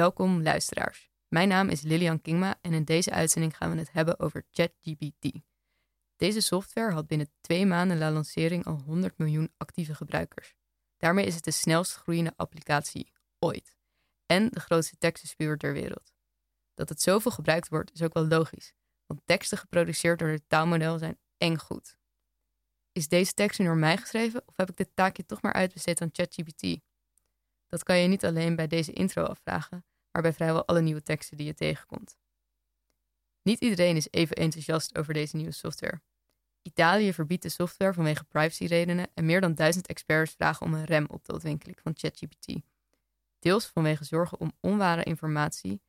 Welkom luisteraars. Mijn naam is Lilian Kingma en in deze uitzending gaan we het hebben over ChatGPT. Deze software had binnen twee maanden na lancering al 100 miljoen actieve gebruikers. Daarmee is het de snelst groeiende applicatie ooit en de grootste tekstenspuur ter wereld. Dat het zoveel gebruikt wordt is ook wel logisch, want teksten geproduceerd door het taalmodel zijn eng goed. Is deze tekst nu door mij geschreven of heb ik dit taakje toch maar uitbesteed aan ChatGPT? Dat kan je niet alleen bij deze intro afvragen, maar bij vrijwel alle nieuwe teksten die je tegenkomt. Niet iedereen is even enthousiast over deze nieuwe software. Italië verbiedt de software vanwege privacyredenen en meer dan duizend experts vragen om een rem op de ontwikkeling van ChatGPT. Deels vanwege zorgen om onware informatie.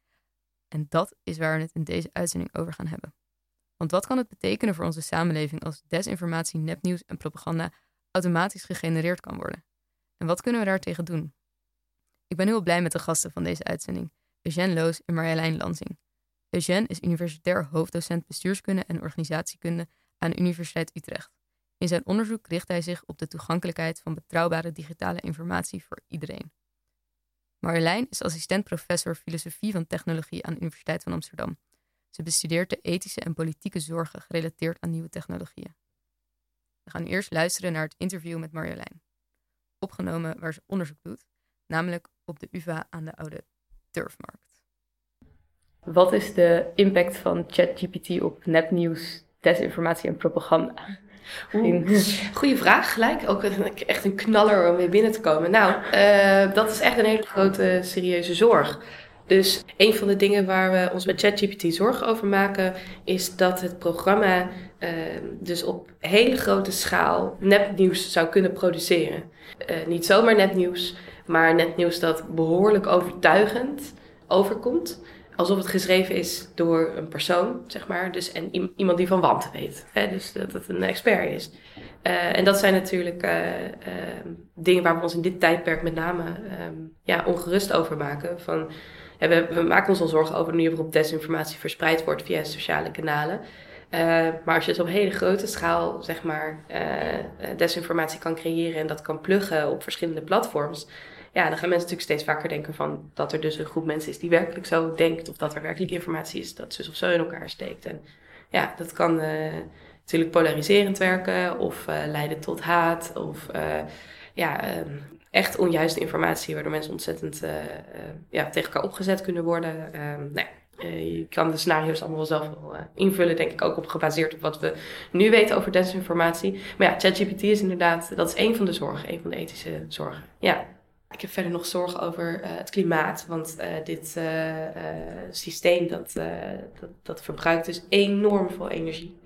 En dat is waar we het in deze uitzending over gaan hebben. Want wat kan het betekenen voor onze samenleving als desinformatie, nepnieuws en propaganda automatisch gegenereerd kan worden? En wat kunnen we daartegen doen? Ik ben heel blij met de gasten van deze uitzending, Eugène Loos en Marjolein Lansing. Eugène is universitair hoofddocent bestuurskunde en organisatiekunde aan de Universiteit Utrecht. In zijn onderzoek richt hij zich op de toegankelijkheid van betrouwbare digitale informatie voor iedereen. Marjolein is assistent professor filosofie van technologie aan de Universiteit van Amsterdam. Ze bestudeert de ethische en politieke zorgen gerelateerd aan nieuwe technologieën. We gaan eerst luisteren naar het interview met Marjolein. Opgenomen waar ze onderzoek doet, namelijk op de UvA aan de Oude Turfmarkt. Wat is de impact van ChatGPT op nepnieuws, desinformatie en propaganda? Goeie vraag, gelijk. Ook echt een knaller om weer binnen te komen. Nou, uh, dat is echt een hele grote, serieuze zorg. Dus een van de dingen waar we ons met ChatGPT zorgen over maken, is dat het programma uh, dus op hele grote schaal nepnieuws zou kunnen produceren. Uh, niet zomaar nepnieuws, maar nepnieuws dat behoorlijk overtuigend overkomt alsof het geschreven is door een persoon, zeg maar. Dus, en iemand die van wanten weet. Hè? Dus dat het een expert is. Uh, en dat zijn natuurlijk uh, uh, dingen waar we ons in dit tijdperk met name um, ja, ongerust over maken. Van, we, we, maken ons al zorgen over de manier waarop desinformatie verspreid wordt via sociale kanalen. maar als je het op hele grote schaal, zeg maar, desinformatie kan creëren en dat kan pluggen op verschillende platforms ja, dan gaan mensen natuurlijk steeds vaker denken van dat er dus een groep mensen is die werkelijk zo denkt. Of dat er werkelijk informatie is dat zus of zo in elkaar steekt. En ja, dat kan uh, natuurlijk polariserend werken of uh, leiden tot haat. Of uh, ja, echt onjuiste informatie waardoor mensen ontzettend ja, tegen elkaar opgezet kunnen worden. Ehm, nou je kan de scenario's allemaal wel zelf wel invullen, denk ik ook op gebaseerd op wat we nu weten over desinformatie. Maar ja, ChatGPT is inderdaad, dat is één van de zorgen, een van de ethische zorgen. Ja. Ik heb verder nog zorgen over uh, het klimaat. Want uh, dit uh, systeem dat, dat, dat, verbruikt dus enorm veel energie.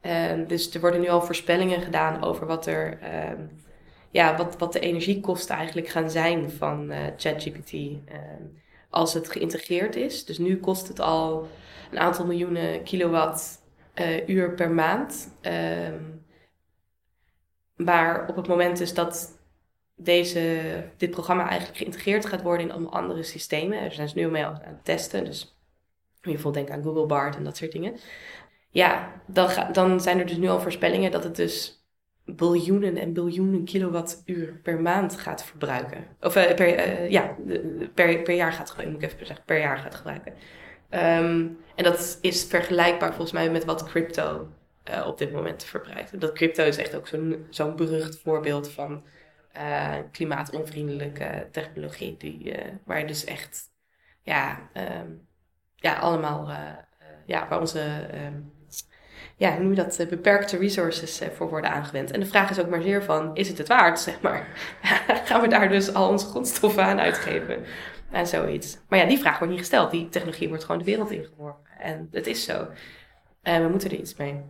Ehm, dus er worden nu al voorspellingen gedaan over wat, er, ehm, ja, wat, wat de energiekosten eigenlijk gaan zijn van ChatGPT. Um, als het geïntegreerd is. Dus nu kost het al een aantal miljoenen kilowatt uur per maand. maar op het moment dus dat deze, dit programma eigenlijk geïntegreerd gaat worden in allemaal andere systemen. Er zijn ze nu mee aan het testen. Dus ieder geval denk aan Google Bart en dat soort dingen. Ja, dan, dan zijn er dus nu al voorspellingen dat het dus biljoenen en biljoenen kilowattuur per maand gaat verbruiken. Of uh, per, uh, ja, per, per jaar gaat gebruiken, ik even per jaar gaat gebruiken. Um, en dat is vergelijkbaar volgens mij met wat crypto uh, op dit moment verbruikt. Dat crypto is echt ook zo'n berucht voorbeeld van uh, klimaatonvriendelijke technologie. Die, uh, waar dus echt, ja, um, ja allemaal, uh, ja, waar onze, um, ja, noem dat, beperkte resources voor worden aangewend. En de vraag is ook maar zeer van, is het het waard, zeg maar? Gaan we daar dus al onze grondstoffen aan uitgeven? En zoiets. Maar ja, die vraag wordt niet gesteld. Die technologie wordt gewoon de wereld ingeworpen. En het is zo. En we moeten er iets mee.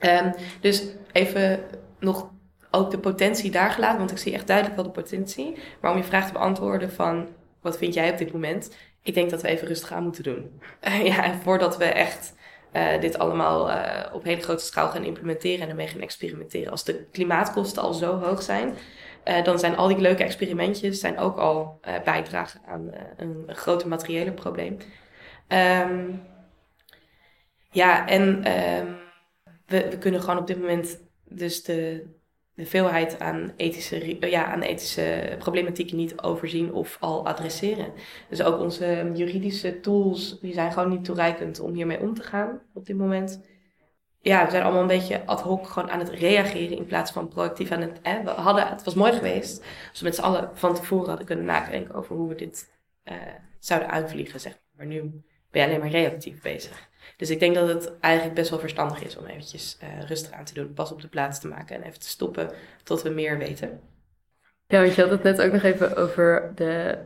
Um, dus even nog ook de potentie daar gelaten, want ik zie echt duidelijk wel de potentie. Maar om je vraag te beantwoorden van, wat vind jij op dit moment? Ik denk dat we even rustig aan moeten doen. ja, voordat we echt uh, dit allemaal uh, op hele grote schaal gaan implementeren en ermee gaan experimenteren. Als de klimaatkosten al zo hoog zijn, uh, dan zijn al die leuke experimentjes zijn ook al bijdragen aan een, een groter materiële probleem. Um, ja, en um, we, we kunnen gewoon op dit moment dus de, de veelheid aan ethische, ja, aan ethische problematieken niet overzien of al adresseren. Dus ook onze juridische tools, die zijn gewoon niet toereikend om hiermee om te gaan op dit moment. Ja, we zijn allemaal een beetje ad hoc gewoon aan het reageren in plaats van proactief aan het... We hadden, het was mooi geweest als we met z'n allen van tevoren hadden kunnen nadenken over hoe we dit uh, zouden uitvliegen, zeg maar. Maar nu ben je alleen maar reactief bezig. Dus ik denk dat het eigenlijk best wel verstandig is om eventjes uh, rustig aan te doen, pas op de plaats te maken en even te stoppen tot we meer weten. Ja, want je had het net ook nog even over de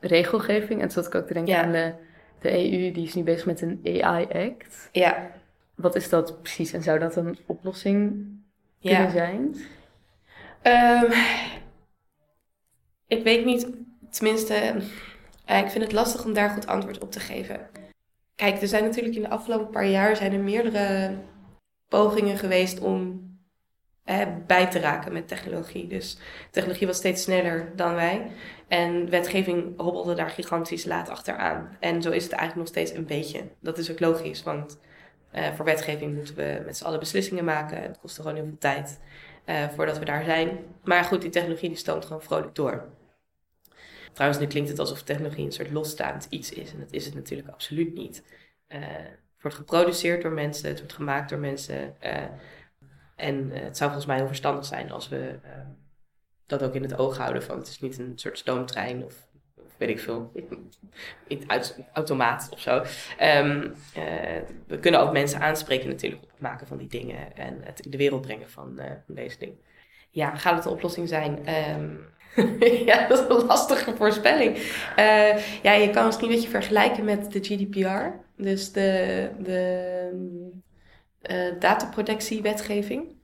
regelgeving. En toen zat ik ook te denken aan de, de EU, die is nu bezig met een AI-act. Ja. Wat is dat precies en zou dat een oplossing kunnen zijn? Um, ik weet niet, tenminste, uh, ik vind het lastig om daar goed antwoord op te geven. Kijk, er zijn natuurlijk in de afgelopen paar jaar zijn er meerdere pogingen geweest om bij te raken met technologie. Dus technologie was steeds sneller dan wij. En wetgeving hobbelde daar gigantisch laat achteraan. En zo is het eigenlijk nog steeds een beetje. Dat is ook logisch, want uh, voor wetgeving moeten we met z'n allen beslissingen maken. Het kost gewoon heel veel tijd uh, voordat we daar zijn. Maar goed, die technologie die stoomt gewoon vrolijk door. Trouwens, nu klinkt het alsof technologie een soort losstaand iets is. En dat is het natuurlijk absoluut niet. Uh, het wordt geproduceerd door mensen, het wordt gemaakt door mensen. Uh, en uh, het zou volgens mij heel verstandig zijn als we dat ook in het oog houden. Van het is niet een soort stoomtrein of, weet ik veel, automaat of zo. Um, we kunnen ook mensen aanspreken natuurlijk op het maken van die dingen en het in de wereld brengen van, deze dingen. Ja, gaat het een oplossing zijn? Um, ja, dat is een lastige voorspelling. Uh, ja, je kan misschien een beetje vergelijken met de GDPR. Dus de, de uh, dataprotectiewetgeving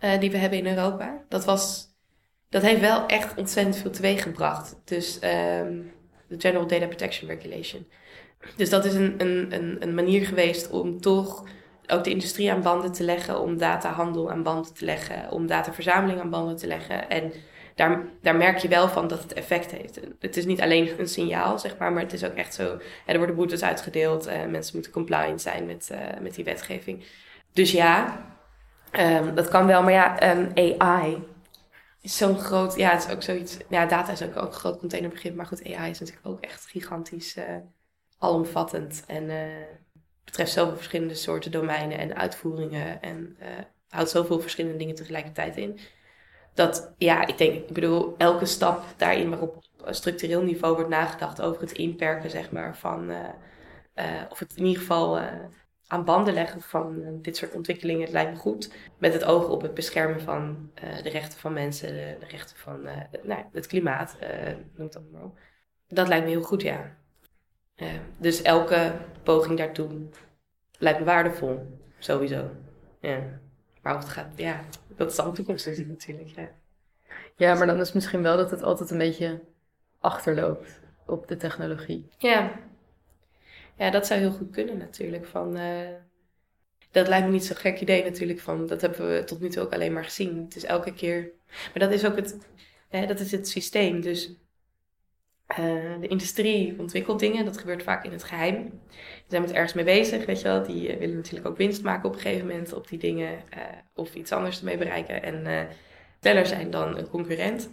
uh, die we hebben in Europa. Dat, was, dat heeft wel echt ontzettend veel teweeg gebracht. Dus um, de General Data Protection Regulation. Dus dat is een, een, een, een manier geweest om toch ook de industrie aan banden te leggen, om datahandel aan banden te leggen, om dataverzameling aan banden te leggen. En daar, daar merk je wel van dat het effect heeft. Het is niet alleen een signaal, zeg maar, maar het is ook echt zo. er worden boetes uitgedeeld, uh, mensen moeten compliant zijn met, uh, met die wetgeving. Dus ja, um, dat kan wel, maar ja, um, AI is zo'n groot, ja, het is ook zoiets, ja, data is ook, ook een groot containerbegrip, maar goed, AI is natuurlijk ook echt gigantisch uh, alomvattend en betreft zoveel verschillende soorten domeinen en uitvoeringen en houdt zoveel verschillende dingen tegelijkertijd in dat, ja, ik denk, ik bedoel, elke stap daarin waarop op structureel niveau wordt nagedacht over het inperken, zeg maar, van, uh, uh, of het in ieder geval uh, aan banden leggen van dit soort ontwikkelingen, het lijkt me goed. Met het oog op het beschermen van de rechten van mensen, de, rechten van nou, het klimaat, noem het dan maar. Dat lijkt me heel goed, ja. dus elke poging daartoe lijkt me waardevol, sowieso. Ja. Maar hoe het gaat, ja, dat is de toekomst natuurlijk. Ja. ja, maar dan is misschien wel dat het altijd een beetje achterloopt op de technologie. Ja, ja dat zou heel goed kunnen natuurlijk. Van, uh, dat lijkt me niet zo'n gek idee natuurlijk. Van, dat hebben we tot nu toe ook alleen maar gezien. Het is elke keer. Maar dat is ook het, hè, dat is het systeem. Dus de industrie ontwikkelt dingen, dat gebeurt vaak in het geheim. Die zijn met ergens mee bezig, weet je wel. Die uh, willen natuurlijk ook winst maken op een gegeven moment op die dingen uh, of iets anders ermee bereiken. En teller zijn dan een concurrent.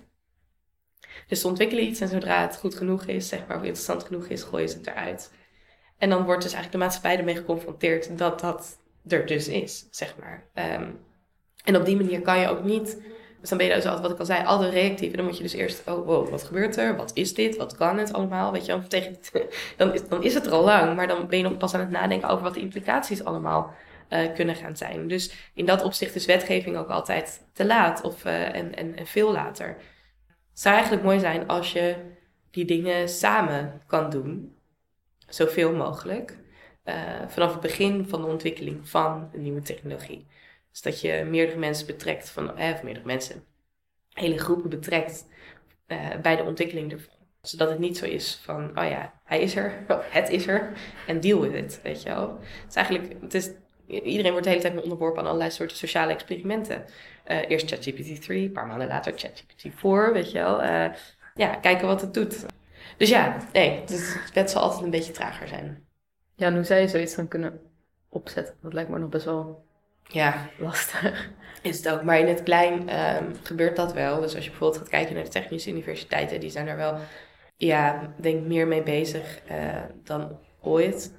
Dus ze ontwikkelen iets en zodra het goed genoeg is, zeg maar, of interessant genoeg is, gooien ze het eruit. En dan wordt dus eigenlijk de maatschappij ermee geconfronteerd dat dat er dus is, zeg maar. Um, en op die manier kan je ook niet dus dan ben je zoals wat ik al zei, altijd reactief. En dan moet je dus eerst, oh wow, wat gebeurt er? Wat is dit? Wat kan het allemaal? Weet je, tegen, dan, is, dan is het er al lang. Maar dan ben je nog pas aan het nadenken over wat de implicaties allemaal uh, kunnen gaan zijn. Dus in dat opzicht is wetgeving ook altijd te laat of, uh, en, en, veel later. Het zou eigenlijk mooi zijn als je die dingen samen kan doen. Zoveel mogelijk. Uh, vanaf het begin van de ontwikkeling van een nieuwe technologie. Dus dat je meerdere mensen betrekt, van, eh, of meerdere mensen, hele groepen betrekt uh, bij de ontwikkeling ervan. Zodat het niet zo is van, oh ja, hij is er, het is er, en deal with it, weet je wel. Het is eigenlijk, het is, iedereen wordt de hele tijd onderworpen aan allerlei soorten sociale experimenten. Uh, eerst ChatGPT 3, een paar maanden later ChatGPT 4, weet je wel. Uh, ja, kijken wat het doet. Dus ja, nee, dus het zal altijd een beetje trager zijn. Ja, en hoe zou je zoiets dan kunnen opzetten? Dat lijkt me nog best wel ja, lastig is het ook. Maar in het klein ehm, gebeurt dat wel. Dus als je bijvoorbeeld gaat kijken naar de technische universiteiten, die zijn er wel, ja, denk meer mee bezig uh, dan ooit.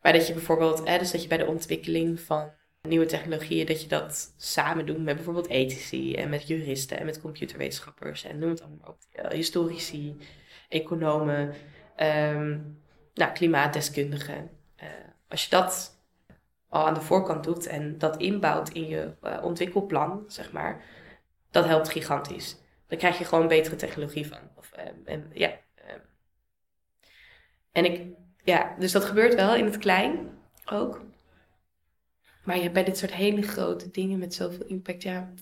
Maar dat je bijvoorbeeld, eh, dus dat je bij de ontwikkeling van nieuwe technologieën, dat je dat samen doet met bijvoorbeeld ethici en met juristen en met computerwetenschappers en noem het allemaal op. Uh, historici, economen, um, nou, klimaatdeskundigen. Uh, als je dat al aan de voorkant doet en dat inbouwt in je uh, ontwikkelplan, zeg maar, dat helpt gigantisch. Dan krijg je gewoon betere technologie van. Of, en, ja. en ik, ja, dus dat gebeurt wel in het klein ook. Maar je bij dit soort hele grote dingen met zoveel impact, ja.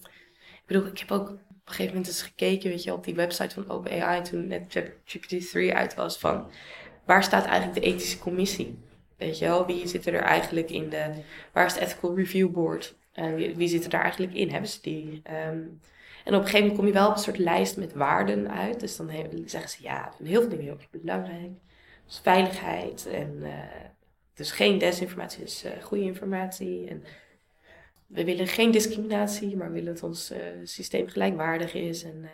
Ik bedoel, ik heb ook op een gegeven moment eens gekeken, weet je, op die website van OpenAI toen net GPT-3 uit was van waar staat eigenlijk de ethische commissie? Weet je wel, wie zit er eigenlijk in de, waar is het ethical review board? En wie, wie zit er daar eigenlijk in? Hebben ze die? Um, en op een gegeven moment kom je wel op een soort lijst met waarden uit. Dus dan zeggen ze ja, heel veel dingen heel erg belangrijk. Dus veiligheid en uh, dus geen desinformatie, dus uh, goede informatie. En we willen geen discriminatie, maar we willen dat ons uh, systeem gelijkwaardig is en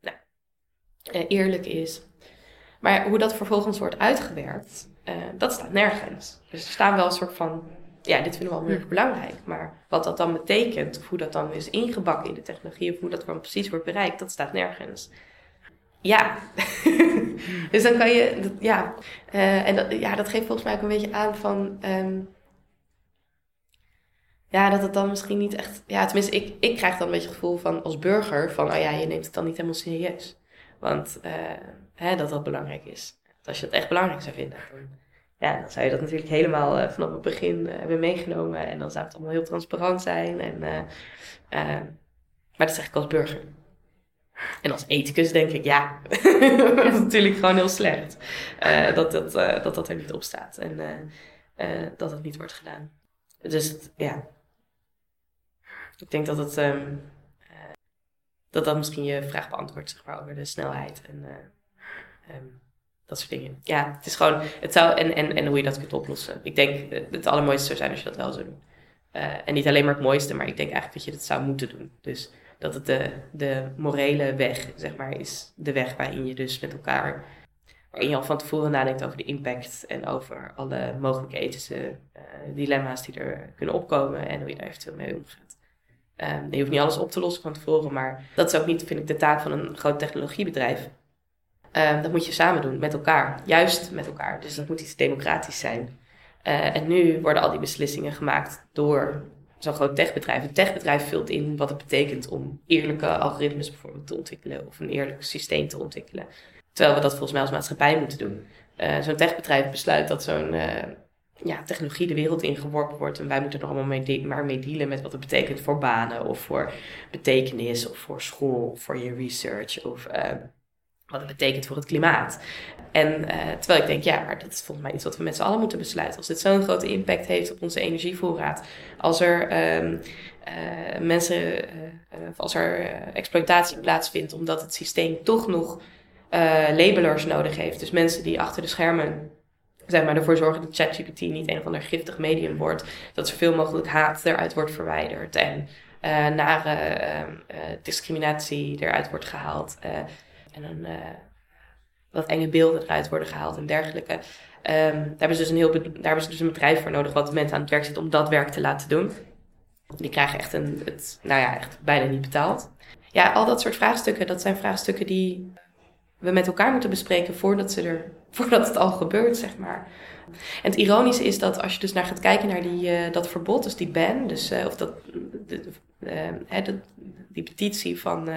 nou, eerlijk is. Maar hoe dat vervolgens wordt uitgewerkt, dat staat nergens. Dus er staan wel een soort van ja, dit vinden we wel heel erg belangrijk. Maar wat dat dan betekent, of hoe dat dan is ingebakken in de technologie, of hoe dat dan precies wordt bereikt, dat staat nergens. Ja, dus dan kan je, ja, uh, en dat, ja, dat geeft volgens mij ook een beetje aan van, um, ja, dat het dan misschien niet echt, ja, tenminste, ik, ik krijg dan een beetje het gevoel van als burger van, oh ja, je neemt het dan niet helemaal serieus. Want uh, hè, dat dat belangrijk is. Als je het echt belangrijk zou vinden, ja, dan zou je dat natuurlijk helemaal uh, vanaf het begin uh, hebben meegenomen. En dan zou het allemaal heel transparant zijn. En, uh, maar dat zeg ik als burger. En als ethicus denk ik, ja, dat is natuurlijk gewoon heel slecht. dat, dat, dat dat er niet op staat. En dat het niet wordt gedaan. Dus ja. Ik denk dat het... Um, dat dat misschien je vraag beantwoordt, zeg maar, over de snelheid. En um, dat soort dingen. Ja, het is gewoon, het zou, en, en, en hoe je dat kunt oplossen. Ik denk, eh, het allermooiste zou zijn als je dat wel zou doen. Uh, en niet alleen maar het mooiste, maar ik denk eigenlijk dat je dat zou moeten doen. Dus dat het de, de morele weg, zeg maar, is de weg waarin je dus met elkaar, waarin je al van tevoren nadenkt over de impact en over alle mogelijke ethische uh, dilemma's die er kunnen opkomen en hoe je daar eventueel mee omgaat. Um, je hoeft niet alles op te lossen van tevoren, maar dat is ook niet, vind ik, de taak van een groot technologiebedrijf. Um, dat moet je samen doen, met elkaar. Juist met elkaar. Dus dat moet iets democratisch zijn. Uh, en nu worden al die beslissingen gemaakt door zo'n groot techbedrijf. Een techbedrijf vult in wat het betekent om eerlijke algoritmes bijvoorbeeld te ontwikkelen. Of een eerlijk systeem te ontwikkelen. Terwijl we dat volgens mij als maatschappij moeten doen. Uh, zo'n techbedrijf besluit dat zo'n uh, ja, technologie de wereld ingeworpen wordt. En wij moeten er allemaal mee maar mee dealen met wat het betekent voor banen. Of voor betekenis. Of voor school. Of voor je research. Of wat het betekent voor het klimaat. En uh, terwijl ik denk, ja, maar dat is volgens mij iets wat we met z'n allen moeten besluiten. Als dit zo'n grote impact heeft op onze energievoorraad. Als er um, uh, mensen, uh, als er exploitatie plaatsvindt omdat het systeem toch nog labelers nodig heeft. Dus mensen die achter de schermen zeg maar, ervoor zorgen dat ChatGPT niet een of ander giftig medium wordt. Dat zoveel mogelijk haat eruit wordt verwijderd. En nare ehm, discriminatie eruit wordt gehaald en uh, wat enge beelden eruit worden gehaald en dergelijke. Um, daar, hebben ze dus een heel, daar hebben dus een bedrijf voor nodig wat mensen aan het werk zit om dat werk te laten doen. Die krijgen echt, een, het, nou ja, echt bijna niet betaald. Ja, al dat soort vraagstukken, dat zijn vraagstukken die we met elkaar moeten bespreken voordat, ze er, voordat het al gebeurt, zeg maar. En het ironische is dat als je dus naar gaat kijken naar die, uh, dat verbod, dus die ban, dus, uh, of dat, de, die petitie van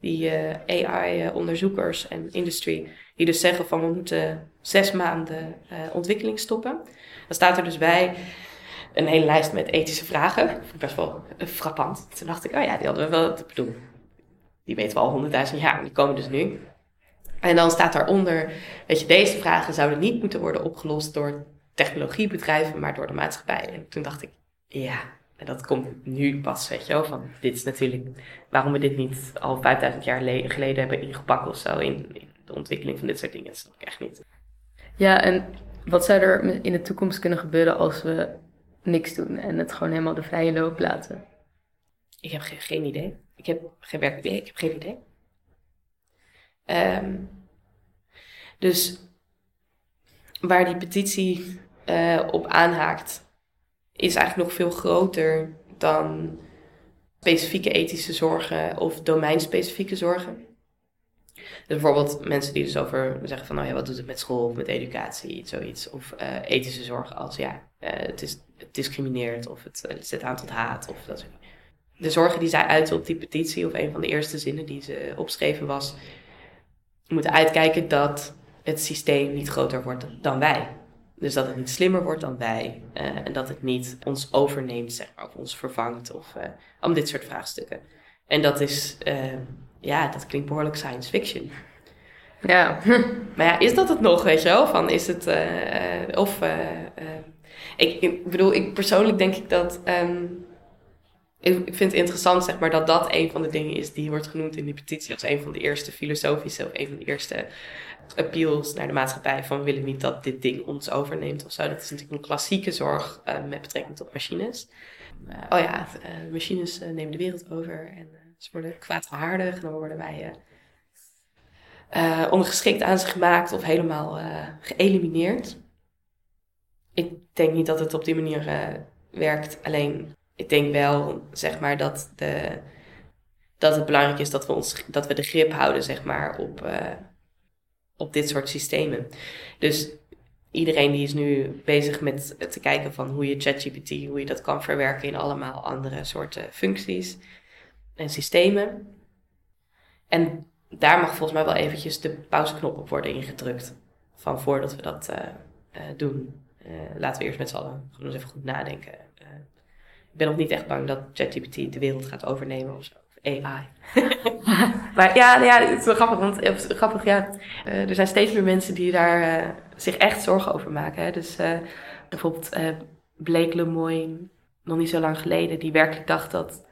die AI-onderzoekers en industrie, die dus zeggen van we moeten zes maanden ontwikkeling stoppen. Dan staat er dus bij een hele lijst met ethische vragen. Best wel frappant. Toen dacht ik, oh ja, die hadden we wel, ik bedoel, die weten we al honderdduizend jaar, die komen dus nu. En dan staat daaronder, weet je, deze vragen zouden niet moeten worden opgelost door technologiebedrijven, maar door de maatschappij. En toen dacht ik, ja, en dat komt nu pas, weet je wel, van dit is natuurlijk waarom we dit niet al 5000 jaar geleden hebben ingepakt of zo in, in, de ontwikkeling van dit soort dingen. Dat snap ik echt niet. Ja, en wat zou er in de toekomst kunnen gebeuren als we niks doen en het gewoon helemaal de vrije loop laten? Ik heb geen idee. Ik heb geen werkidee, ik heb geen idee. Ehm, dus waar die petitie uh, op aanhaakt, is eigenlijk nog veel groter dan specifieke ethische zorgen of domeinspecifieke zorgen. Dus bijvoorbeeld mensen die dus over zeggen van, nou ja, wat doet het met school met educatie, zoiets. Of uh, ethische zorgen als, ja, uh, het, is, het discrimineert of het, het zet aan tot haat of dat soort De zorgen die zij uiten op die petitie, of een van de eerste zinnen die ze opschreven was, we moeten uitkijken dat het systeem niet groter wordt dan wij. Dus dat het niet slimmer wordt dan wij. Uh, en dat het niet ons overneemt, zeg maar, of ons vervangt. Of uh, om dit soort vraagstukken. En dat is, uh, ja, dat klinkt behoorlijk science fiction. Ja. maar ja, is dat het nog, weet je wel? Van is het, of, ik, ik, bedoel, ik persoonlijk denk ik dat, um, ik, vind het interessant, zeg maar, dat dat een van de dingen is die wordt genoemd in die petitie als een van de eerste filosofische, of een van de eerste appeals naar de maatschappij van we willen niet dat dit ding ons overneemt of zo. Dat is natuurlijk een klassieke zorg uh, met betrekking tot machines. Uh, oh ja, uh, machines nemen de wereld over en ze worden kwaadaardig en dan worden wij ondergeschikt aan ze gemaakt of helemaal geëlimineerd. Ik denk niet dat het op die manier werkt. Alleen, ik denk wel, zeg maar, dat, de, dat het belangrijk is dat we, ons, dat we de grip houden, zeg maar, op op dit soort systemen. Dus iedereen die is nu bezig met te kijken van hoe je ChatGPT, hoe je dat kan verwerken in allemaal andere soorten functies en systemen. En daar mag volgens mij wel eventjes de pauzeknop op worden ingedrukt. Van voordat we dat uh, uh, doen. Laten we eerst met z'n allen eens even goed nadenken. Ik ben nog niet echt bang dat ChatGPT de wereld gaat overnemen of zo. AI. maar ja, ja, het is wel grappig, want het is grappig, ja, uh, er zijn steeds meer mensen die daar uh, zich echt zorgen over maken. Hè. Dus uh, bijvoorbeeld Blake Lemoyne, nog niet zo lang geleden, die werkelijk dacht dat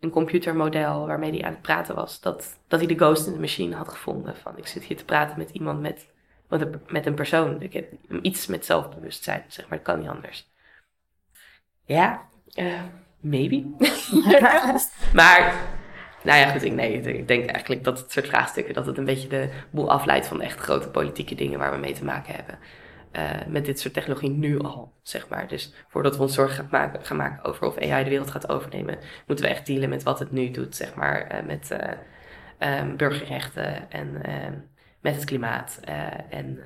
een computermodel waarmee hij aan het praten was, dat, dat hij de ghost in the machine had gevonden. Van ik zit hier te praten met iemand met, met, een, met een persoon. Ik heb iets met zelfbewustzijn, zeg maar, dat kan niet anders. Ja, maybe. maar nou ja, goed, ik, nee, ik denk eigenlijk dat het soort vraagstukken, dat het een beetje de boel afleidt van de echt grote politieke dingen waar we mee te maken hebben. Uh, met dit soort technologie nu al, zeg maar. Dus voordat we ons zorgen gaan maken, gaan maken over of AI de wereld gaat overnemen, moeten we echt dealen met wat het nu doet, zeg maar. Uh, met um, burgerrechten en ehm, met het klimaat en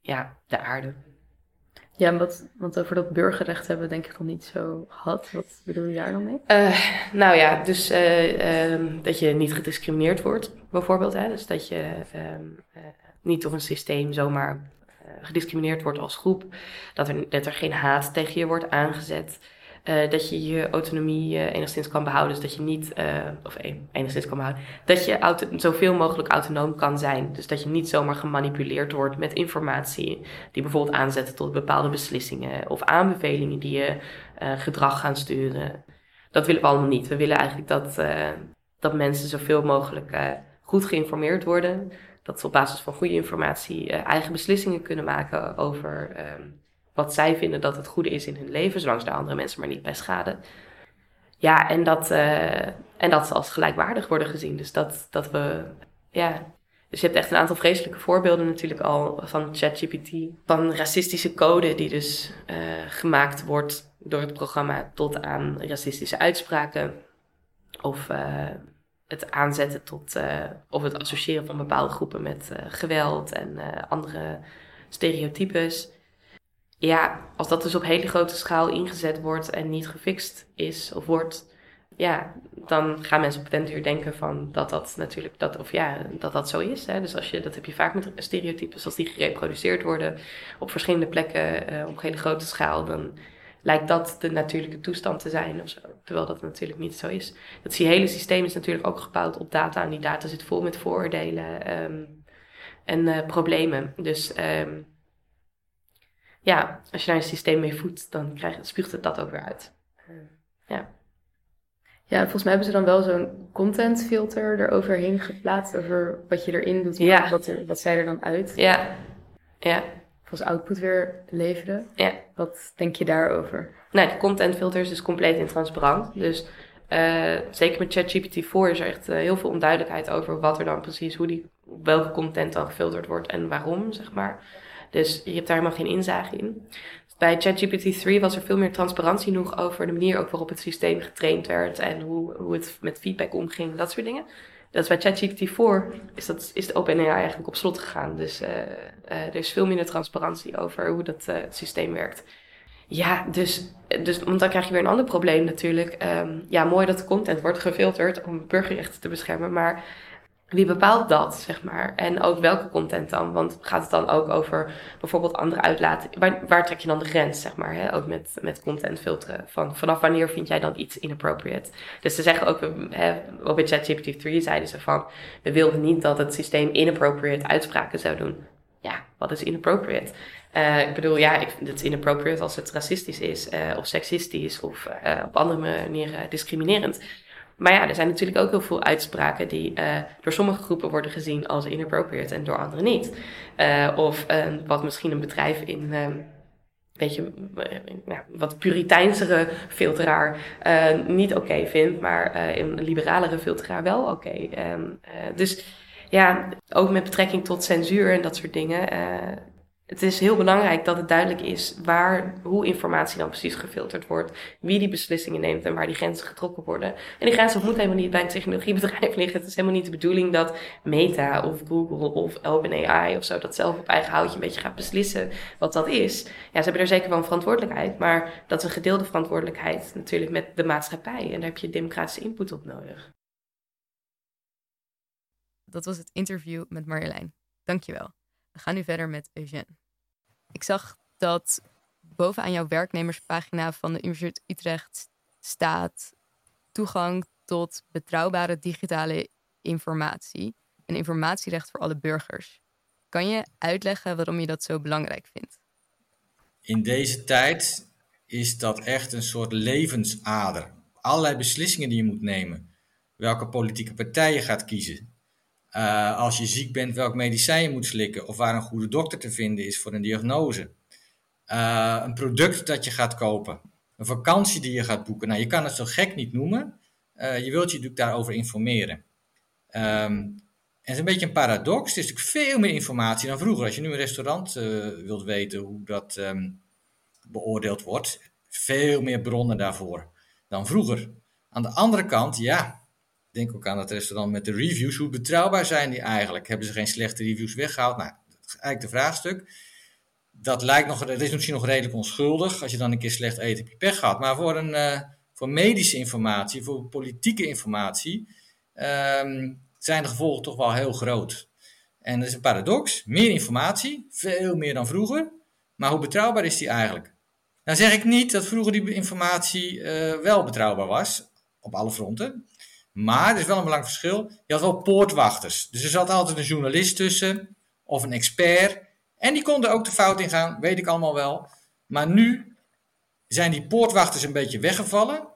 ja, de aarde. Ja, wat, want over dat burgerrecht hebben we denk ik nog niet zo gehad. Wat bedoel je daar dan mee? Uh, nou ja, dus uh, um, dat je niet gediscrimineerd wordt, bijvoorbeeld. Hè? Dus dat je um, uh, niet door een systeem zomaar gediscrimineerd wordt als groep. Dat er, dat er geen haat tegen je wordt aangezet. Uh, dat je je autonomie uh, enigszins kan behouden. Dus dat je niet, uh, of enigszins kan behouden. Dat je zoveel mogelijk autonoom kan zijn. Dus dat je niet zomaar gemanipuleerd wordt met informatie. Die bijvoorbeeld aanzetten tot bepaalde beslissingen. Of aanbevelingen die je gedrag gaan sturen. Dat willen we allemaal niet. We willen eigenlijk dat, dat mensen zoveel mogelijk goed geïnformeerd worden. Dat ze op basis van goede informatie eigen beslissingen kunnen maken over ehm, wat zij vinden dat het goede is in hun leven, zolang ze de andere mensen maar niet bij schaden. Ja, en dat, uh, en dat ze als gelijkwaardig worden gezien. Dus dat, dat we, ja. Dus je hebt echt een aantal vreselijke voorbeelden natuurlijk al van ChatGPT. Van racistische code die dus uh, gemaakt wordt door het programma tot aan racistische uitspraken. Of uh, het aanzetten tot, of het associëren van bepaalde groepen met geweld en andere stereotypes ja, als dat dus op hele grote schaal ingezet wordt en niet gefixt is of wordt, ja, dan gaan mensen op den duur denken van dat dat natuurlijk, dat, of ja, dat dat zo is. Hè. Dus als je, dat heb je vaak met stereotypes, als die gereproduceerd worden op verschillende plekken uh, op hele grote schaal, dan lijkt dat de natuurlijke toestand te zijn of zo. Terwijl dat natuurlijk niet zo is. Dat hele systeem is natuurlijk ook gebouwd op data en die data zit vol met vooroordelen um, en uh, problemen. Dus um, ja, als je daar een systeem mee voedt, dan krijg, spuugt het dat ook weer uit. Ja. Ja, volgens mij hebben ze dan wel zo'n contentfilter eroverheen geplaatst over wat je erin doet, ja. wat, er, wat zij er dan uit. Ja, ja. als output weer leveren. Ja. Wat denk je daarover? Nou, de content filter is dus compleet intransparant. Dus uh, zeker met ChatGPT 4 is er echt uh, heel veel onduidelijkheid over wat er dan precies, hoe die, welke content dan gefilterd wordt en waarom, zeg maar. Dus je hebt daar helemaal geen inzage in. Bij ChatGPT 3 was er veel meer transparantie nog over de manier ook waarop het systeem getraind werd en hoe, hoe het met feedback omging, dat soort dingen. Dat is bij ChatGPT 4 is, dat, is de OpenAI eigenlijk op slot gegaan. Dus uh, uh, er is veel minder transparantie over hoe dat uh, systeem werkt. Ja, dus, dus want dan krijg je weer een ander probleem natuurlijk. Um, ja, mooi dat de content wordt gefilterd om burgerrechten te beschermen, maar wie bepaalt dat, zeg maar? En ook welke content dan? Want gaat het dan ook over bijvoorbeeld andere uitlaten? Waar, trek je dan de grens, zeg maar? Hè? Ook met, met content filteren. Van, vanaf wanneer vind jij dan iets inappropriate? Dus ze zeggen ook, hè, ook bij ChatGPT 3 zeiden ze van... we wilden niet dat het systeem inappropriate uitspraken zou doen. Ja, wat is inappropriate? Uh, ik bedoel, ja, ik vind het inappropriate als het racistisch is... Uh, of seksistisch of uh, op andere manieren discriminerend. Maar ja, er zijn natuurlijk ook heel veel uitspraken die uh, door sommige groepen worden gezien als inappropriate en door anderen niet. Uh, of uh, wat misschien een bedrijf in weet je, ja, wat puriteinsere filteraar niet oké vindt, maar een liberalere filteraar wel oké. Um, dus ja, ook met betrekking tot censuur en dat soort dingen het is heel belangrijk dat het duidelijk is waar, hoe informatie dan precies gefilterd wordt, wie die beslissingen neemt en waar die grenzen getrokken worden. En die grenzen moeten helemaal niet bij een technologiebedrijf liggen. Het is helemaal niet de bedoeling dat Meta of Google of OpenAI of zo dat zelf op eigen houtje een beetje gaat beslissen wat dat is. Ja, ze hebben er zeker wel een verantwoordelijkheid, maar dat is een gedeelde verantwoordelijkheid natuurlijk met de maatschappij. En daar heb je democratische input op nodig. Dat was het interview met Marjolein. Dankjewel. We gaan nu verder met Eugène. Ik zag dat bovenaan jouw werknemerspagina van de Universiteit Utrecht staat toegang tot betrouwbare digitale informatie en informatierecht voor alle burgers. Kan je uitleggen waarom je dat zo belangrijk vindt? In deze tijd is dat echt een soort levensader. Allerlei beslissingen die je moet nemen. Welke politieke partij je gaat kiezen. Uh, als je ziek bent, welk medicijn je moet slikken of waar een goede dokter te vinden is voor een diagnose. Uh, een product dat je gaat kopen, een vakantie die je gaat boeken. Nou, je kan het zo gek niet noemen. Uh, je wilt je natuurlijk daarover informeren. En het is een beetje een paradox. Het is natuurlijk veel meer informatie dan vroeger. Als je nu een restaurant wilt weten hoe dat um, beoordeeld wordt, veel meer bronnen daarvoor dan vroeger. Aan de andere kant, ja, Denk ook aan het restaurant met de reviews. Hoe betrouwbaar zijn die eigenlijk? Hebben ze geen slechte reviews weggehaald? Nou, dat eigenlijk de vraagstuk. Dat lijkt nog, dat is misschien nog redelijk onschuldig. Als je dan een keer slecht eet, heb je pech gehad. Maar voor, een, uh, voor medische informatie, voor politieke informatie, um, zijn de gevolgen toch wel heel groot. En dat is een paradox. Meer informatie, veel meer dan vroeger. Maar hoe betrouwbaar is die eigenlijk? Nou zeg ik niet dat vroeger die informatie uh, wel betrouwbaar was, op alle fronten. Maar er is wel een belangrijk verschil. Je had wel poortwachters. Dus er zat altijd een journalist tussen of een expert. En die konden ook de fout ingaan, weet ik allemaal wel. Maar nu zijn die poortwachters een beetje weggevallen.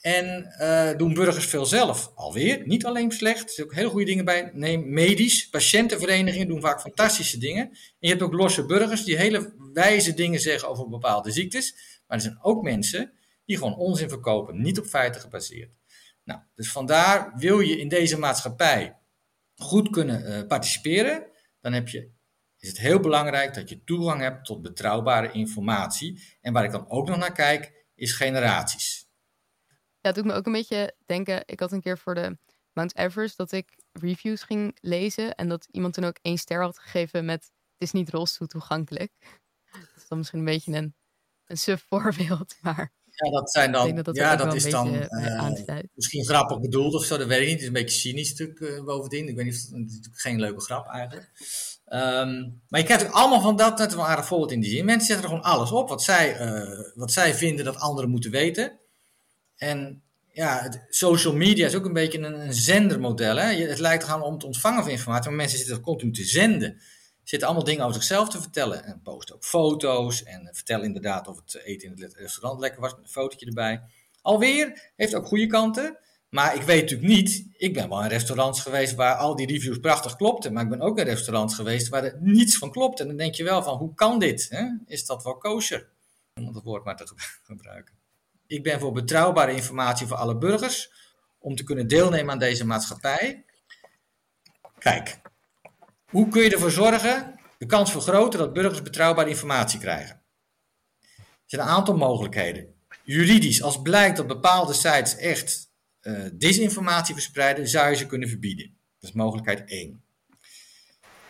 En uh, doen burgers veel zelf. Alweer, niet alleen slecht. Er zijn ook hele goede dingen bij. Neem medisch. Patiëntenverenigingen doen vaak fantastische dingen. En je hebt ook losse burgers die hele wijze dingen zeggen over bepaalde ziektes. Maar er zijn ook mensen die gewoon onzin verkopen. Niet op feiten gebaseerd. Nou, dus vandaar wil je in deze maatschappij goed kunnen uh, participeren, dan heb je, is het heel belangrijk dat je toegang hebt tot betrouwbare informatie. En waar ik dan ook nog naar kijk, is generaties. Ja, het doet me ook een beetje denken, ik had een keer voor de Mount Everest dat ik reviews ging lezen en dat iemand toen ook één ster had gegeven met het is niet rolstoel toegankelijk. Dat is dan misschien een beetje een, een sub voorbeeld, maar ja, dat zijn dan. ja, dat is dan uh, misschien grappig bedoeld of zo. Dat weet ik niet. Het is een beetje cynisch stuk uh, bovendien. Ik weet niet, het is natuurlijk geen leuke grap eigenlijk. Um, maar je krijgt ook allemaal van dat net wel aardig voorbeeld in die zin. Mensen zetten er gewoon alles op wat zij, uh, wat zij vinden dat anderen moeten weten. En ja, het, social media is ook een beetje een, een zendermodel. Hè? het lijkt gewoon om te ontvangen van informatie, maar mensen zitten continu te zenden zitten allemaal dingen over zichzelf te vertellen. En posten ook foto's en vertellen inderdaad of het eten in het restaurant lekker was met een fotootje erbij. Alweer heeft ook goede kanten, Maar ik weet natuurlijk niet, ik ben wel in restaurants geweest waar al die reviews prachtig klopten, maar ik ben ook in restaurants geweest waar er niets van klopt. En dan denk je wel van, hoe kan dit? Hè? Is dat wel kosher? Om dat woord maar te gebruiken. Ik ben voor betrouwbare informatie voor alle burgers, om te kunnen deelnemen aan deze maatschappij. Kijk, hoe kun je ervoor zorgen, de kans vergroten dat burgers betrouwbare informatie krijgen? Er zijn een aantal mogelijkheden. Juridisch, als blijkt dat bepaalde sites echt uh, disinformatie verspreiden, zou je ze kunnen verbieden. Dat is mogelijkheid 1.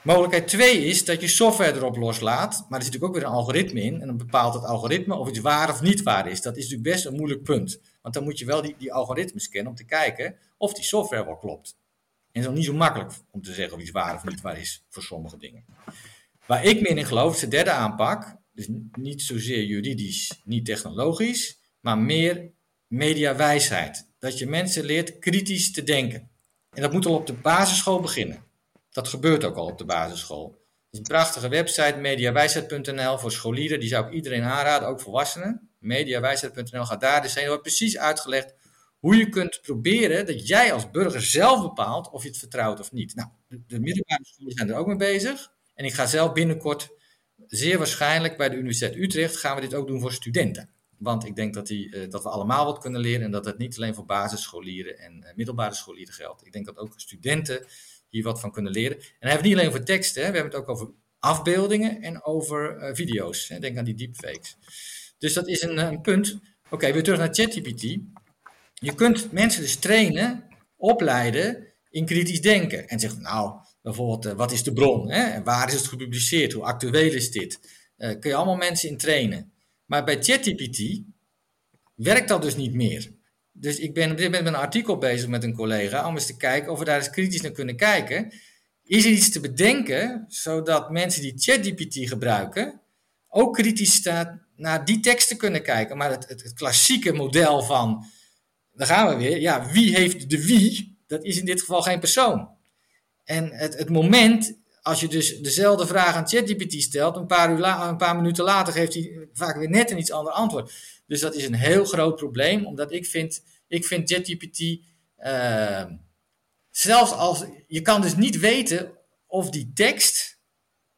Mogelijkheid 2 is dat je software erop loslaat, maar er zit natuurlijk ook weer een algoritme in. En dan bepaalt het algoritme of iets waar of niet waar is. Dat is natuurlijk best een moeilijk punt. Want dan moet je wel die, die algoritmes kennen om te kijken of die software wel klopt. En het is nog niet zo makkelijk om te zeggen of iets waar of niet waar is voor sommige dingen. Waar ik meer in geloof is de derde aanpak. Dus niet zozeer juridisch, niet technologisch, maar meer mediawijsheid. Dat je mensen leert kritisch te denken. En dat moet al op de basisschool beginnen. Dat gebeurt ook al op de basisschool. Het is een prachtige website, mediawijsheid.nl, voor scholieren. Die zou ik iedereen aanraden, ook volwassenen. Mediawijsheid.nl gaat daar dus heen. Er wordt precies uitgelegd hoe je kunt proberen dat jij als burger zelf bepaalt of je het vertrouwt of niet. Nou, de, de middelbare scholen zijn er ook mee bezig. En ik ga zelf binnenkort, zeer waarschijnlijk bij de Universiteit Utrecht, gaan we dit ook doen voor studenten. Want ik denk dat, die, uh, dat we allemaal wat kunnen leren en dat het niet alleen voor basisscholieren en uh, middelbare scholieren geldt. Ik denk dat ook studenten hier wat van kunnen leren. En dan hebben we niet alleen over teksten, hè. we hebben het ook over afbeeldingen en over uh, video's. Denk aan die deepfakes. Dus dat is een, een punt. Oké, okay, weer terug naar ChatGPT. Je kunt mensen dus trainen, opleiden in kritisch denken. En zeggen, nou, bijvoorbeeld, wat is de bron? Hè? En waar is het gepubliceerd? Hoe actueel is dit? kun je allemaal mensen in trainen. Maar bij ChatGPT werkt dat dus niet meer. Dus ik ben op dit moment met een artikel bezig met een collega om eens te kijken of we daar eens kritisch naar kunnen kijken. Is er iets te bedenken zodat mensen die ChatGPT gebruiken ook kritisch naar die teksten kunnen kijken? Maar het, het klassieke model van, daar gaan we weer, ja, wie heeft de wie? Dat is in dit geval geen persoon. En het, het moment als je dus dezelfde vraag aan ChatGPT stelt, een paar, uur een paar minuten later geeft hij vaak weer net een iets ander antwoord. Dus dat is een heel groot probleem, omdat ik vind, ik vind ChatGPT, uh, zelfs als, je kan dus niet weten of die tekst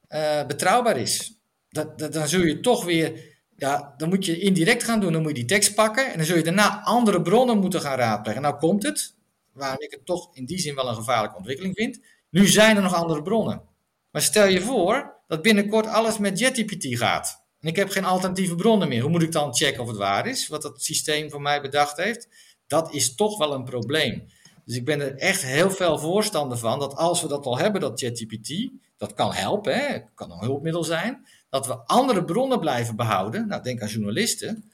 uh, betrouwbaar is. Dat, dat, dan zul je toch weer, ja, dan moet je indirect gaan doen, dan moet je die tekst pakken en dan zul je daarna andere bronnen moeten gaan raadplegen. Nou komt het, waarom ik het toch in die zin wel een gevaarlijke ontwikkeling vind. Nu zijn er nog andere bronnen. Maar stel je voor dat binnenkort alles met JetGPT gaat. En ik heb geen alternatieve bronnen meer. Hoe moet ik dan checken of het waar is? Wat het systeem voor mij bedacht heeft? Dat is toch wel een probleem. Dus ik ben er echt heel veel voorstander van dat als we dat al hebben, dat ChatGPT, dat kan helpen, hè, kan een hulpmiddel zijn, dat we andere bronnen blijven behouden. Nou, denk aan journalisten,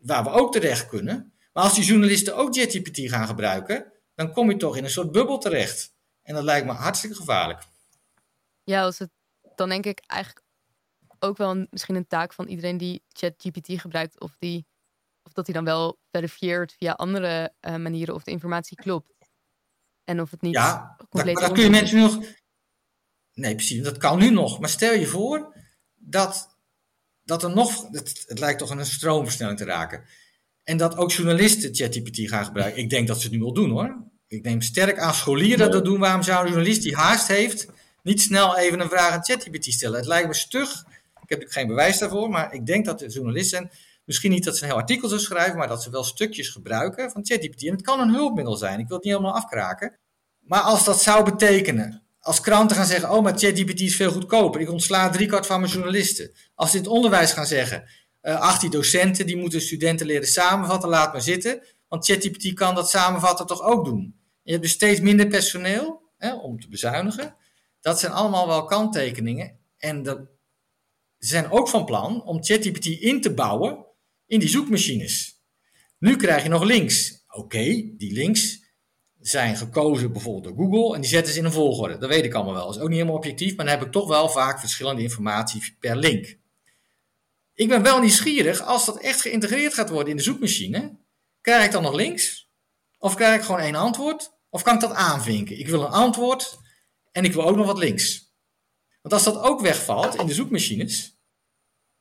waar we ook terecht kunnen. Maar als die journalisten ook ChatGPT gaan gebruiken, dan kom je toch in een soort bubbel terecht. En dat lijkt me hartstikke gevaarlijk. Ja, als het, dan denk ik eigenlijk ook wel een, misschien een taak van iedereen die ChatGPT gebruikt, of, die, of dat hij dan wel verifieert via andere uh, manieren of de informatie klopt. En of het niet ja, compleet. Maar dat kun je mensen nu nog. Nee, precies, dat kan nu nog. Maar stel je voor dat, dat er nog. Het, het lijkt toch een stroomversnelling te raken. En dat ook journalisten ChatGPT gaan gebruiken. Ik denk dat ze het nu al doen hoor. Ik neem sterk aan scholieren dat doen. Waarom zou een journalist die haast heeft niet snel even een vraag aan ChatGPT stellen. Het lijkt me stug. Ik heb geen bewijs daarvoor, maar ik denk dat de journalisten, misschien niet dat ze een heel artikel zullen schrijven, maar dat ze wel stukjes gebruiken van ChatGPT. En het kan een hulpmiddel zijn. Ik wil het niet helemaal afkraken. Maar als dat zou betekenen, als kranten gaan zeggen, oh, maar ChatGPT is veel goedkoper. Ik ontsla driekwart van mijn journalisten. Als ze in het onderwijs gaan zeggen, uh, eh, 18 docenten, die moeten studenten leren samenvatten, laat maar zitten. Want ChatGPT kan dat samenvatten toch ook doen. Je hebt dus steeds minder personeel hè, om te bezuinigen. Dat zijn allemaal wel kanttekeningen. En dat, ze zijn ook van plan om ChatGPT in te bouwen in die zoekmachines. Nu krijg je nog links. Oké, die links zijn gekozen bijvoorbeeld door Google en die zetten ze in een volgorde. Dat weet ik allemaal wel. Dat is ook niet helemaal objectief, maar dan heb ik toch wel vaak verschillende informatie per link. Ik ben wel nieuwsgierig, als dat echt geïntegreerd gaat worden in de zoekmachine, krijg ik dan nog links? Of krijg ik gewoon één antwoord? Of kan ik dat aanvinken? Ik wil een antwoord en ik wil ook nog wat links. Want als dat ook wegvalt in de zoekmachines.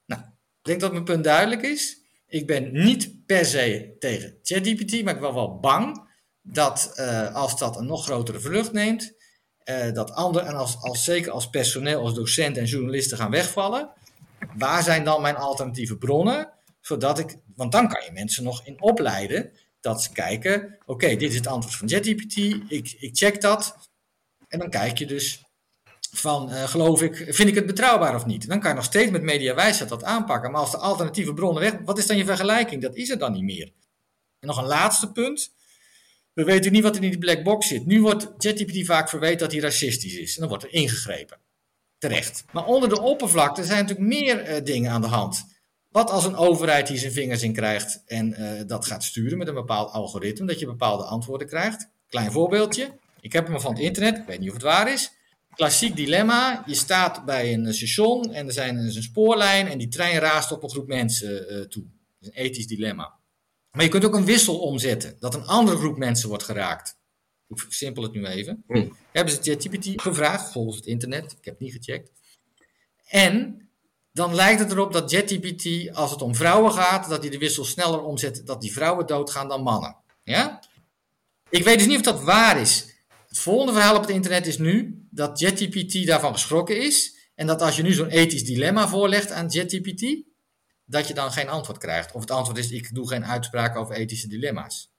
Nou, ik denk dat mijn punt duidelijk is. Ik ben niet per se tegen ChatGPT, maar ik ben wel bang dat uh, als dat een nog grotere vlucht neemt, uh, dat anderen, en als, als, zeker als personeel, als docenten en journalisten gaan wegvallen, waar zijn dan mijn alternatieve bronnen? Zodat ik, want dan kan je mensen nog in opleiden dat ze kijken, oké, dit is het antwoord van JetGPT, ik, ik check dat. En dan kijk je dus van, uh, geloof ik, vind ik het betrouwbaar of niet? Dan kan je nog steeds met mediawijsheid dat aanpakken. Maar als de alternatieve bronnen weg, wat is dan je vergelijking? Dat is er dan niet meer. En nog een laatste punt. We weten niet wat er in die black box zit. Nu wordt ChatGPT vaak verweten dat hij racistisch is. En dan wordt er ingegrepen. Terecht. Maar onder de oppervlakte zijn natuurlijk meer uh, dingen aan de hand. Wat als een overheid hier zijn vingers in krijgt en uh, dat gaat sturen met een bepaald algoritme, dat je bepaalde antwoorden krijgt? Klein voorbeeldje. Ik heb hem van het internet, ik weet niet of het waar is. Klassiek dilemma. Je staat bij een station en er zijn een spoorlijn en die trein raast op een groep mensen toe. Is een ethisch dilemma. Maar je kunt ook een wissel omzetten, dat een andere groep mensen wordt geraakt. Ik versimpel het nu even. Hmm. Hebben ze ChatGPT gevraagd, volgens het internet. Ik heb het niet gecheckt. En dan lijkt het erop dat ChatGPT, als het om vrouwen gaat, dat hij de wissel sneller omzet, dat die vrouwen doodgaan dan mannen. Ja? Ik weet dus niet of dat waar is. Het volgende verhaal op het internet is nu dat ChatGPT daarvan geschrokken is. En dat als je nu zo'n ethisch dilemma voorlegt aan ChatGPT, dat je dan geen antwoord krijgt. Of het antwoord is, ik doe geen uitspraken over ethische dilemma's.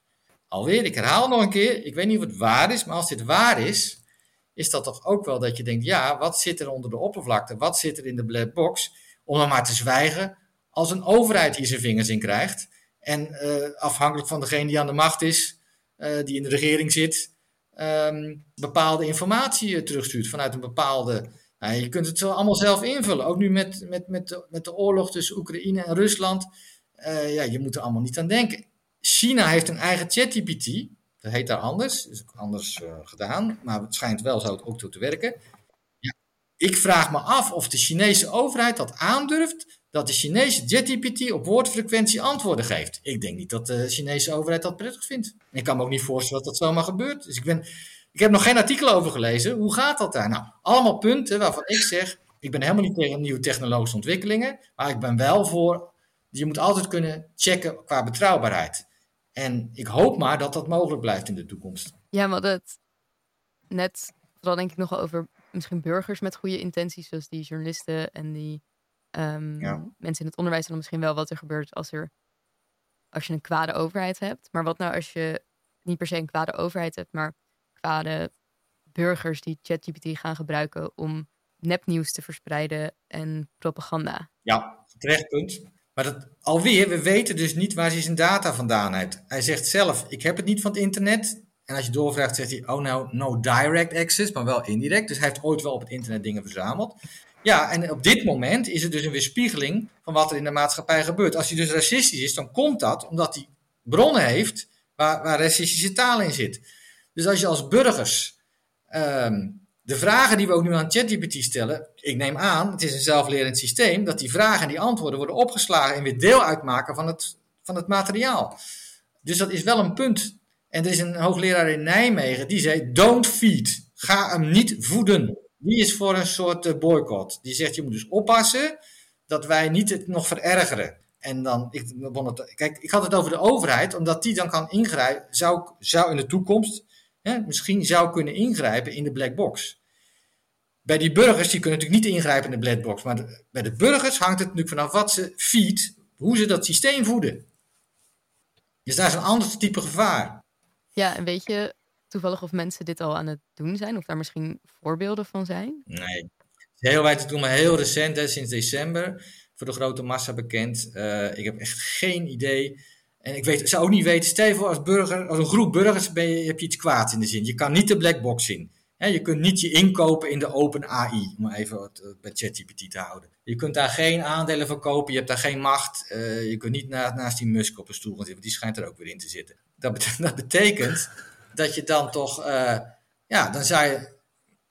Alweer, ik herhaal nog een keer, ik weet niet of het waar is, maar als dit waar is, is dat toch ook wel dat je denkt, ja, wat zit er onder de oppervlakte? Wat zit er in de black box? Om dan maar te zwijgen als een overheid hier zijn vingers in krijgt. En uh, afhankelijk van degene die aan de macht is, uh, die in de regering zit, um, bepaalde informatie terugstuurt vanuit een bepaalde je kunt het allemaal zelf invullen. Ook nu met, met, met, de, met de oorlog tussen Oekraïne en Rusland. Uh, ja, je moet er allemaal niet aan denken. China heeft een eigen ChatGPT. Dat heet daar anders. is ook anders uh, gedaan. Maar het schijnt wel zo ook toe te werken. Ja, ik vraag me af of de Chinese overheid dat aandurft. Dat de Chinese ChatGPT op woordfrequentie antwoorden geeft. Ik denk niet dat de Chinese overheid dat prettig vindt. Ik kan me ook niet voorstellen dat dat zomaar gebeurt. Dus ik ben ik heb nog geen artikel over gelezen. Hoe gaat dat daar? Nou, allemaal punten waarvan ik zeg, ik ben helemaal niet tegen nieuwe technologische ontwikkelingen, maar ik ben wel voor, je moet altijd kunnen checken qua betrouwbaarheid. En ik hoop maar dat dat mogelijk blijft in de toekomst. Ja, maar dat net, vooral denk ik nog over misschien burgers met goede intenties, zoals die journalisten en die um, mensen in het onderwijs, dan misschien wel wat er gebeurt als er als je een kwade overheid hebt. Maar wat nou als je niet per se een kwade overheid hebt, maar kwade burgers die ChatGPT gaan gebruiken om nepnieuws te verspreiden en propaganda. Ja, terecht punt. Maar dat, alweer, we weten dus niet waar hij zijn data vandaan heeft. Hij zegt zelf, ik heb het niet van het internet. En als je doorvraagt, zegt hij, oh nou, no direct access, maar wel indirect. Dus hij heeft ooit wel op het internet dingen verzameld. Ja, en op dit moment is het dus een weerspiegeling van wat er in de maatschappij gebeurt. Als hij dus racistisch is, dan komt dat omdat hij bronnen heeft waar, waar racistische taal in zit. Dus als je als burgers um, de vragen die we ook nu aan ChatGPT stellen, ik neem aan, het is een zelflerend systeem, dat die vragen en die antwoorden worden opgeslagen en weer deel uitmaken van het, van het materiaal. Dus dat is wel een punt. En er is een hoogleraar in Nijmegen die zei: Don't feed. Ga hem niet voeden. Die is voor een soort eh, boycott. Die zegt: Je moet dus oppassen dat wij niet het nog verergeren. En dan, ik, kijk, ik had het over de overheid, omdat die dan kan ingrijpen, zou, zou in de toekomst hè, misschien zou kunnen ingrijpen in de black box. Bij die burgers, die kunnen natuurlijk niet ingrijpen in de black box, maar bij de burgers hangt het natuurlijk vanaf wat ze feed, hoe ze dat systeem voeden. Dus daar is een ander type gevaar. Ja, en weet je toevallig of mensen dit al aan het doen zijn, of daar misschien voorbeelden van zijn? Nee, heel wijd te doen, maar heel recent, hè, sinds december, voor de grote massa bekend. Uh, ik heb echt geen idee en ik weet, zou ook niet weten, stel voor als burger, als een groep burgers ben je, heb je iets kwaad in de zin. Je kan niet de black box zien. je kunt niet je inkopen in de open AI, om even het, bij ChatGPT te houden. Je kunt daar geen aandelen van kopen, je hebt daar geen macht. Uh, je kunt niet naast die Musk op een stoel gaan zitten, die schijnt er ook weer in te zitten. Dat, dat, betekent dat je dan toch, uh, ja, dan zou je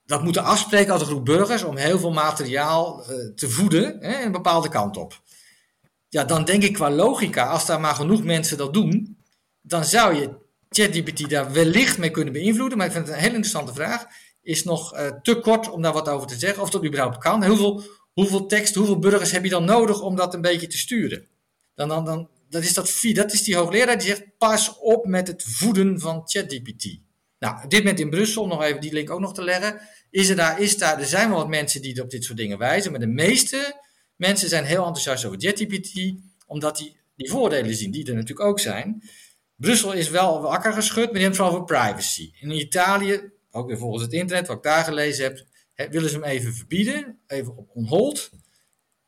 dat moeten afspreken als een groep burgers om heel veel materiaal te voeden, hè, een bepaalde kant op ja, dan denk ik qua logica, als daar maar genoeg mensen dat doen, dan zou je ChatGPT daar wellicht mee kunnen beïnvloeden. Maar ik vind het een hele interessante vraag. Is nog uh, te kort om daar wat over te zeggen, of dat überhaupt kan. Hoeveel, hoeveel tekst, hoeveel burgers heb je dan nodig om dat een beetje te sturen? Dan, dan, dan dat is, dat, dat is die hoogleraar die zegt: pas op met het voeden van ChatGPT. Nou, dit moment in Brussel, nog even die link ook nog te leggen. Is er, daar, is daar, er zijn wel wat mensen die op dit soort dingen wijzen, maar de meeste mensen zijn heel enthousiast over ChatGPT, omdat die die voordelen zien, die er natuurlijk ook zijn. Brussel is wel wakker geschud, maar die hebben het vooral over privacy. In Italië, ook weer volgens het internet, wat ik daar gelezen heb, willen ze hem even verbieden, even op onhold. Er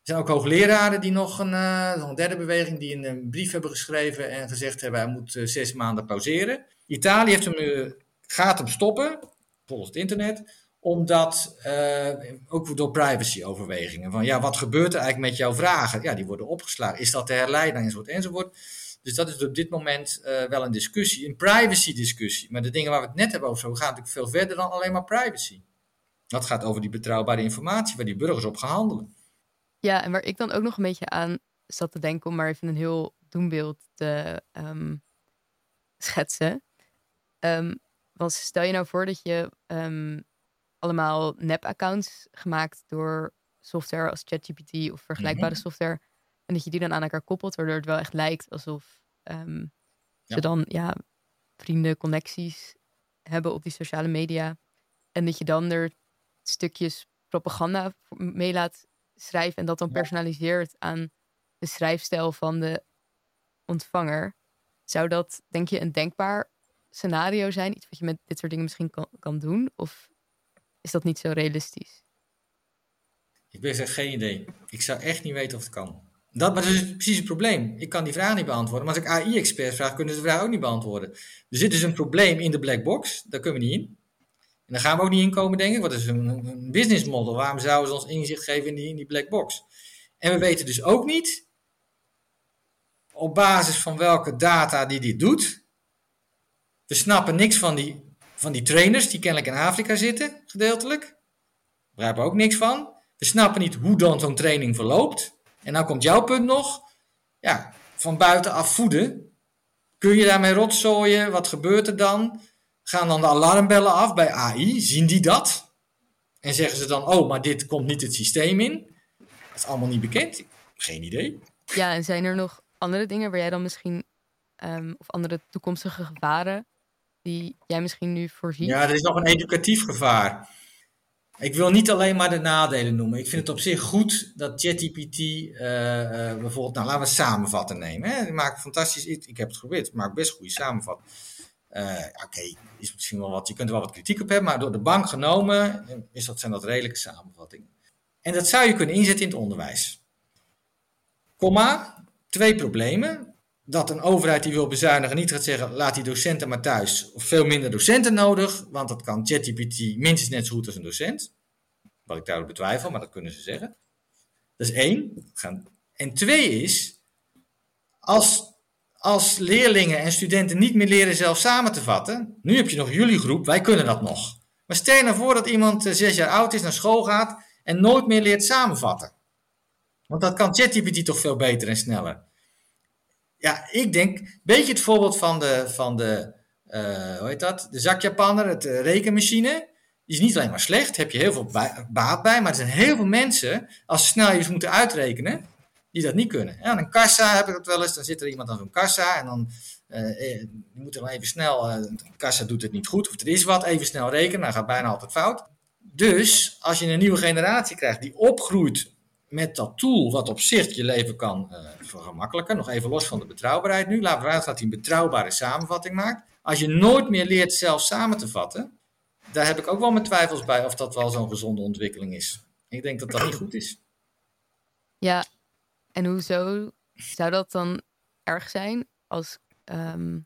zijn ook hoogleraren die nog een, een derde beweging, die een, brief hebben geschreven en gezegd hebben, hij moet uh, zes maanden pauzeren. Italië heeft hem, gaat hem stoppen, volgens het internet, omdat, ook door privacy-overwegingen, van ja, wat gebeurt er eigenlijk met jouw vragen? Ja, die worden opgeslagen. Is dat te herleiden enzovoort enzovoort. Dus dat is op dit moment wel een discussie, een privacy-discussie. Maar de dingen waar we het net hebben over, zo gaan natuurlijk veel verder dan alleen maar privacy. Dat gaat over die betrouwbare informatie waar die burgers op gaan handelen. Ja, en waar ik dan ook nog een beetje aan zat te denken om maar even een heel doembeeld te um, schetsen. Um, want stel je nou voor dat je um, allemaal nep-accounts gemaakt door software als ChatGPT of vergelijkbare mm-hmm. software. En dat je die dan aan elkaar koppelt, waardoor het wel echt lijkt alsof ja. ze dan ja, vrienden, connecties hebben op die sociale media. En dat je dan er stukjes propaganda mee laat schrijven en dat dan personaliseert aan de schrijfstijl van de ontvanger. Zou dat, denk je, een denkbaar scenario zijn? Iets wat je met dit soort dingen misschien kan, kan doen? Of is dat niet zo realistisch? Ik ben geen idee. Ik zou echt niet weten of het kan. Dat, maar dat is precies het probleem. Ik kan die vraag niet beantwoorden. Maar als ik AI-experts vraag, kunnen ze de vraag ook niet beantwoorden. Er zit dus een probleem in de black box. Daar kunnen we niet in. En daar gaan we ook niet in komen, denk ik. Wat is een, een business model? Waarom zouden ze ons inzicht geven in die, in die black box? En we weten dus ook niet op basis van welke data die dit doet. We snappen niks van die, van die trainers die kennelijk in Afrika zitten, gedeeltelijk. Begrijpen ook niks van. We snappen niet hoe dan zo'n training verloopt. En dan komt jouw punt nog. Ja, van buitenaf voeden. Kun je daarmee rotzooien? Wat gebeurt er dan? Gaan dan de alarmbellen af bij AI? Zien die dat? En zeggen ze dan, oh, maar dit komt niet het systeem in? Dat is allemaal niet bekend. Geen idee. Ja, en zijn er nog andere dingen waar jij dan misschien, um, of andere toekomstige gevaren, die jij misschien nu voorziet? Ja, er is nog een educatief gevaar. Ik wil niet alleen maar de nadelen noemen. Ik vind het op zich goed dat ChatGPT uh, uh, bijvoorbeeld, nou laten we samenvatten nemen. Hè? Die maakt fantastisch, ik heb het geprobeerd, het maakt best goede samenvatting. Uh, Oké, is misschien wel wat, je kunt er wel wat kritiek op hebben, maar door de bank genomen is dat, zijn dat redelijke samenvattingen. En dat zou je kunnen inzetten in het onderwijs. Komma, twee problemen. Dat een overheid die wil bezuinigen niet gaat zeggen, laat die docenten maar thuis. Of veel minder docenten nodig, want dat kan ChatGPT minstens net zo goed als een docent. Wat ik daarop betwijfel, maar dat kunnen ze zeggen. Dat is één. En twee is, als als leerlingen en studenten niet meer leren zelf samen te vatten, nu heb je nog jullie groep, wij kunnen dat nog. Maar stel nou voor dat iemand eh, zes jaar oud is, naar school gaat en nooit meer leert samenvatten. Want dat kan ChatGPT toch veel beter en sneller. Ja, ik denk, een beetje het voorbeeld van de, van de uh, hoe heet dat? De zakjapanner, het uh, rekenmachine. Die is niet alleen maar slecht, heb je heel veel baat bij, maar er zijn heel veel mensen, als ze snel iets moeten uitrekenen, die dat niet kunnen. Ja, een kassa heb ik dat wel eens, dan zit er iemand aan zo'n kassa en dan je moet er even snel, kassa doet het niet goed of er is wat, even snel rekenen, dan gaat bijna altijd fout. Dus als je een nieuwe generatie krijgt die opgroeit met dat tool wat op zich je leven kan uh, vergemakkelijken, nog even los van de betrouwbaarheid nu, laten we uit dat hij een betrouwbare samenvatting maakt. Als je nooit meer leert zelf samen te vatten, daar heb ik ook wel mijn twijfels bij of dat wel zo'n gezonde ontwikkeling is. Ik denk dat dat niet goed is. Ja, en hoezo zou dat dan erg zijn als ehm,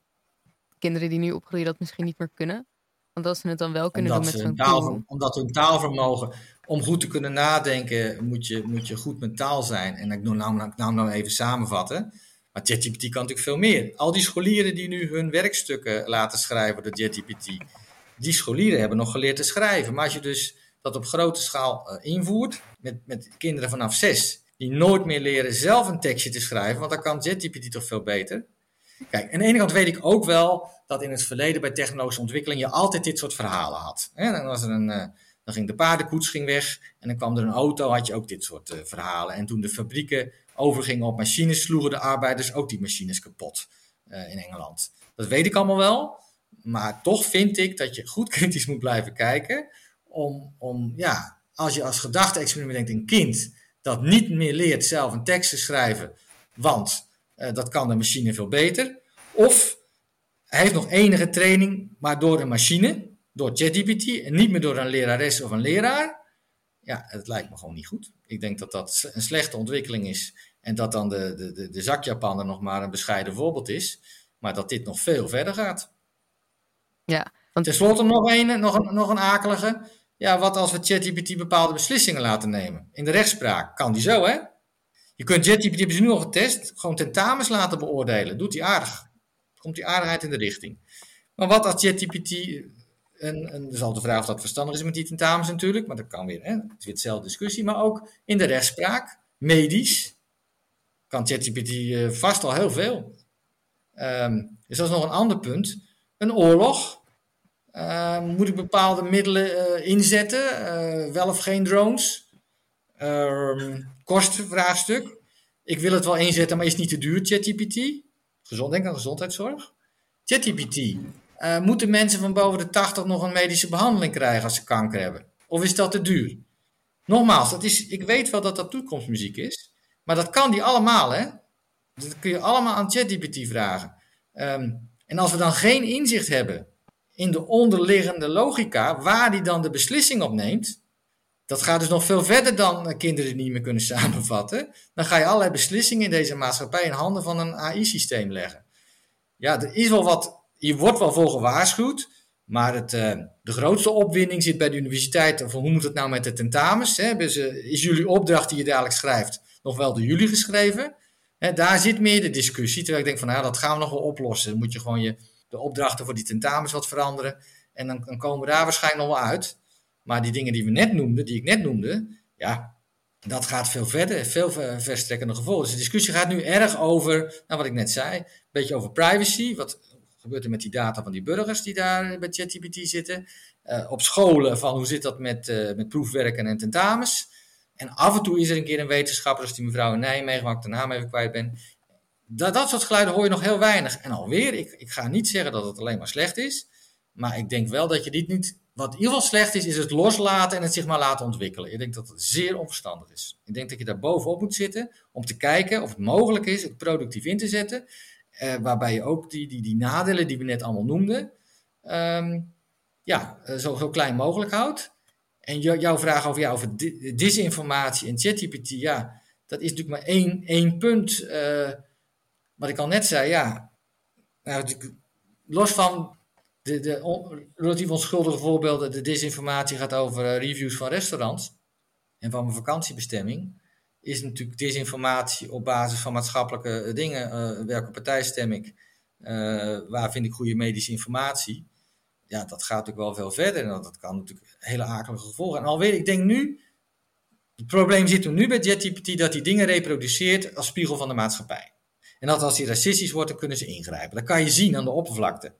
kinderen die nu opgroeien dat misschien niet meer kunnen? Want als ze het dan wel kunnen omdat doen met zo'n taal, Omdat hun taalvermogen, om goed te kunnen nadenken, moet je, moet je goed mentaal zijn. En ik nou, nou, nou, even samenvatten. Maar ChatGPT kan natuurlijk veel meer. Al die scholieren die nu hun werkstukken laten schrijven door ChatGPT, die scholieren hebben nog geleerd te schrijven. Maar als je dus dat op grote schaal uh, invoert, met, met kinderen vanaf zes, die nooit meer leren zelf een tekstje te schrijven, want dan kan ChatGPT toch veel beter. Kijk, aan de ene kant weet ik ook wel dat in het verleden bij technologische ontwikkeling je altijd dit soort verhalen had. dan, was er een, uh, dan ging de paardenkoets ging weg en dan kwam er een auto, had je ook dit soort uh, verhalen. En toen de fabrieken overgingen op machines, sloegen de arbeiders ook die machines kapot uh, in Engeland. Dat weet ik allemaal wel. Maar toch vind ik dat je goed kritisch moet blijven kijken. Om, om ja, als je als gedachte-experiment denkt, een kind dat niet meer leert zelf een tekst te schrijven, want uh, dat kan de machine veel beter. Of hij heeft nog enige training, maar door een machine, door ChatGPT en niet meer door een lerares of een leraar. Ja, het lijkt me gewoon niet goed. Ik denk dat dat een slechte ontwikkeling is. En dat dan de, de, de, de zakjapaner nog maar een bescheiden voorbeeld is. Maar dat dit nog veel verder gaat. Ja, want... Ten slotte nog een, nog, een, nog een akelige. Ja, wat als we ChatGPT bepaalde beslissingen laten nemen? In de rechtspraak kan die zo, hè? Je kunt ChatGPT, hebben ze nu al getest, gewoon tentamens laten beoordelen. Doet hij aardig. Komt die aardigheid in de richting. Maar wat als ChatGPT, en, en altijd de vraag of dat verstandig is met die tentamens natuurlijk, maar dat kan weer, hè? het is weer hetzelfde discussie. Maar ook in de rechtspraak, medisch, kan ChatGPT uh, vast al heel veel. Um, dus dat is nog een ander punt. Een oorlog. Uh, moet ik bepaalde middelen uh, inzetten? Uh, wel of geen drones? Ehm, kostenvraagstuk. Ik wil het wel inzetten, maar is het niet te duur, ChatGPT? Gezond, denk aan gezondheidszorg. ChatGPT. Moeten mensen van boven de 80 nog een medische behandeling krijgen als ze kanker hebben? Of is dat te duur? Nogmaals, dat is, ik weet wel dat dat toekomstmuziek is. Maar dat kan die allemaal, hè? Dat kun je allemaal aan ChatGPT vragen. Um, en als we dan geen inzicht hebben in de onderliggende logica, waar die dan de beslissing op neemt, dat gaat dus nog veel verder dan kinderen niet meer kunnen samenvatten. Dan ga je allerlei beslissingen in deze maatschappij in handen van een AI-systeem leggen. Ja, er is wel wat, je wordt wel voor gewaarschuwd, maar het, uh, de grootste opwinding zit bij de universiteit. Van hoe moet het nou met de tentamens? Hè? Is jullie opdracht die je dadelijk schrijft nog wel door jullie geschreven? Hè, daar zit meer de discussie. Terwijl ik denk van nou, dat gaan we nog wel oplossen. Dan moet je gewoon je, de opdrachten voor die tentamens wat veranderen. En dan, dan komen we daar waarschijnlijk nog wel uit. Maar die dingen die we net noemden, die ik net noemde, ja, dat gaat veel verder, veel verstrekkende gevolgen. Dus de discussie gaat nu erg over, nou wat ik net zei, een beetje over privacy. Wat gebeurt er met die data van die burgers die daar bij ChatGPT zitten? Uh, op scholen, van hoe zit dat met, uh, met proefwerken en tentamens? En af en toe is er een keer een wetenschapper, als die mevrouw in Nijmegen, waar ik de naam even kwijt ben. Dat, dat soort geluiden hoor je nog heel weinig. En alweer, ik, ik ga niet zeggen dat het alleen maar slecht is. Maar ik denk wel dat je dit niet. Wat in ieder geval slecht is, is het loslaten en het zich maar laten ontwikkelen. Ik denk dat het zeer onverstandig is. Ik denk dat je daar bovenop moet zitten om te kijken of het mogelijk is het productief in te zetten. Eh, waarbij je ook die, die, die nadelen die we net allemaal noemden, um, ja, eh, zo, zo klein mogelijk houdt. En jouw vraag over, ja, over disinformatie en ChatGPT, ja, dat is natuurlijk maar één, één punt. Uh, wat ik al net zei, ja. Nou, los van de, de relatief onschuldige voorbeelden, de disinformatie gaat over reviews van restaurants en van mijn vakantiebestemming. Is natuurlijk disinformatie op basis van maatschappelijke eh, dingen. Uh, welke partij stem ik? waar vind ik goede medische informatie? ja, dat gaat natuurlijk wel veel verder. En dat kan natuurlijk hele akelige gevolgen. En alweer, ik denk nu, het probleem zit nu bij JetGPT dat die dingen reproduceert als spiegel van de maatschappij. En dat als die racistisch wordt, dan kunnen ze ingrijpen. Dat kan je zien aan de oppervlakte.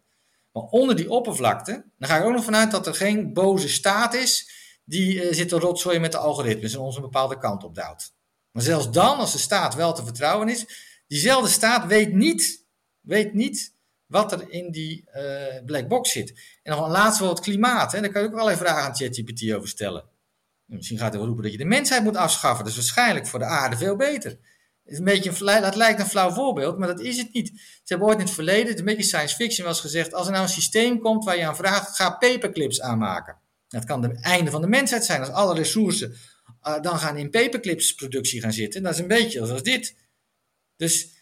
Maar onder die oppervlakte, dan ga ik ook nog vanuit dat er geen boze staat is die zit te rotzooien met de algoritmes en ons een bepaalde kant op duwt. Maar zelfs dan, als de staat wel te vertrouwen is, diezelfde staat weet niet, weet niet wat er in die uh, black box zit. En nog een laatste woord, klimaat. Hè? Daar kan je ook allerlei vragen aan ChatGPT over stellen. Misschien gaat hij wel roepen dat je de mensheid moet afschaffen. Dat is waarschijnlijk voor de aarde veel beter. Is een beetje een, dat lijkt een flauw voorbeeld, maar dat is het niet. Ze hebben ooit in het verleden, het een beetje science fiction, wel eens gezegd: als er nou een systeem komt waar je aan vraagt, ga paperclips aanmaken. Dat kan het einde van de mensheid zijn, als alle ressourcen uh, dan gaan in paperclips productie gaan zitten. Dat is een beetje zoals dit. Dus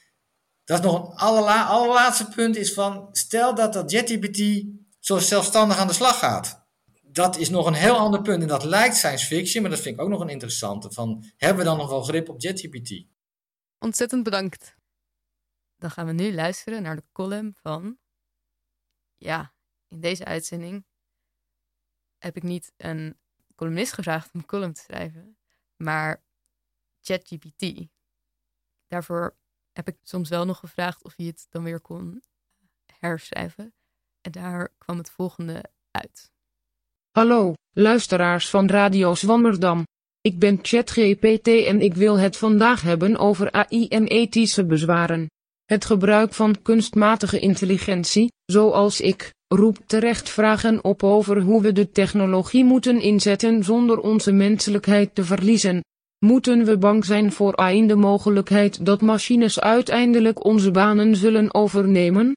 dat is nog een allerla allerlaatste punt is van, stel dat dat JetGPT zo zelfstandig aan de slag gaat. Dat is nog een heel ander punt en dat lijkt science fiction, maar dat vind ik ook nog een interessante. Van, hebben we dan nog wel grip op JetGPT? Ontzettend bedankt. Dan gaan we nu luisteren naar de column van... Ja, in deze uitzending heb ik niet een columnist gevraagd om een column te schrijven, maar ChatGPT. Daarvoor heb ik soms wel nog gevraagd of hij het dan weer kon herschrijven. En daar kwam het volgende uit. Hallo, luisteraars van Radio Zwammerdam. Ik ben ChatGPT en ik wil het vandaag hebben over AI en ethische bezwaren. Het gebruik van kunstmatige intelligentie, zoals ik, roept terecht vragen op over hoe we de technologie moeten inzetten zonder onze menselijkheid te verliezen. Moeten we bang zijn voor AI de mogelijkheid dat machines uiteindelijk onze banen zullen overnemen?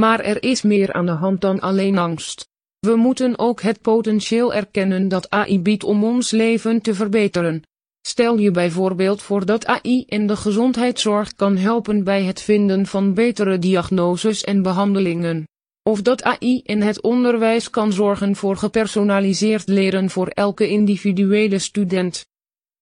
Maar er is meer aan de hand dan alleen angst. We moeten ook het potentieel erkennen dat AI biedt om ons leven te verbeteren. Stel je bijvoorbeeld voor dat AI in de gezondheidszorg kan helpen bij het vinden van betere diagnoses en behandelingen. Of dat AI in het onderwijs kan zorgen voor gepersonaliseerd leren voor elke individuele student.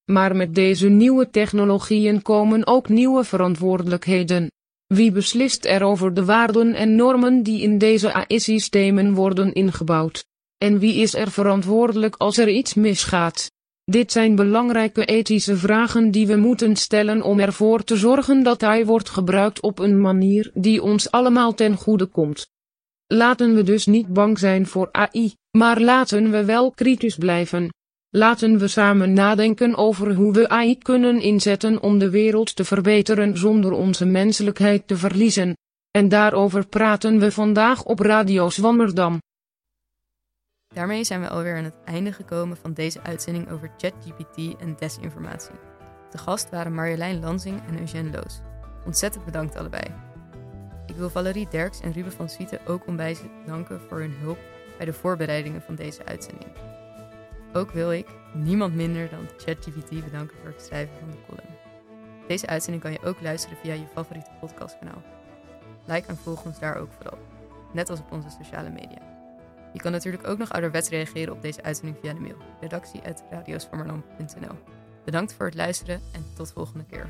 Maar met deze nieuwe technologieën komen ook nieuwe verantwoordelijkheden. Wie beslist er over de waarden en normen die in deze AI-systemen worden ingebouwd? En wie is er verantwoordelijk als er iets misgaat? Dit zijn belangrijke ethische vragen die we moeten stellen om ervoor te zorgen dat AI wordt gebruikt op een manier die ons allemaal ten goede komt. Laten we dus niet bang zijn voor AI, maar laten we wel kritisch blijven. Laten we samen nadenken over hoe we AI kunnen inzetten om de wereld te verbeteren zonder onze menselijkheid te verliezen. En daarover praten we vandaag op Radio Zwammerdam. Daarmee zijn we alweer aan het einde gekomen van deze uitzending over ChatGPT en desinformatie. De gast waren Marjolein Lansing en Eugène Loos. Ontzettend bedankt allebei. Ik wil Valerie Derks en Ruben van Swieten ook onwijs danken voor hun hulp bij de voorbereidingen van deze uitzending. Ook wil ik niemand minder dan ChatGPT bedanken voor het schrijven van de column. Deze uitzending kan je ook luisteren via je favoriete podcastkanaal. Like en volg ons daar ook vooral, net als op onze sociale media. Je kan natuurlijk ook nog ouderwets reageren op deze uitzending via de mail redactie.radiosvammerland.nl Bedankt voor het luisteren en tot volgende keer.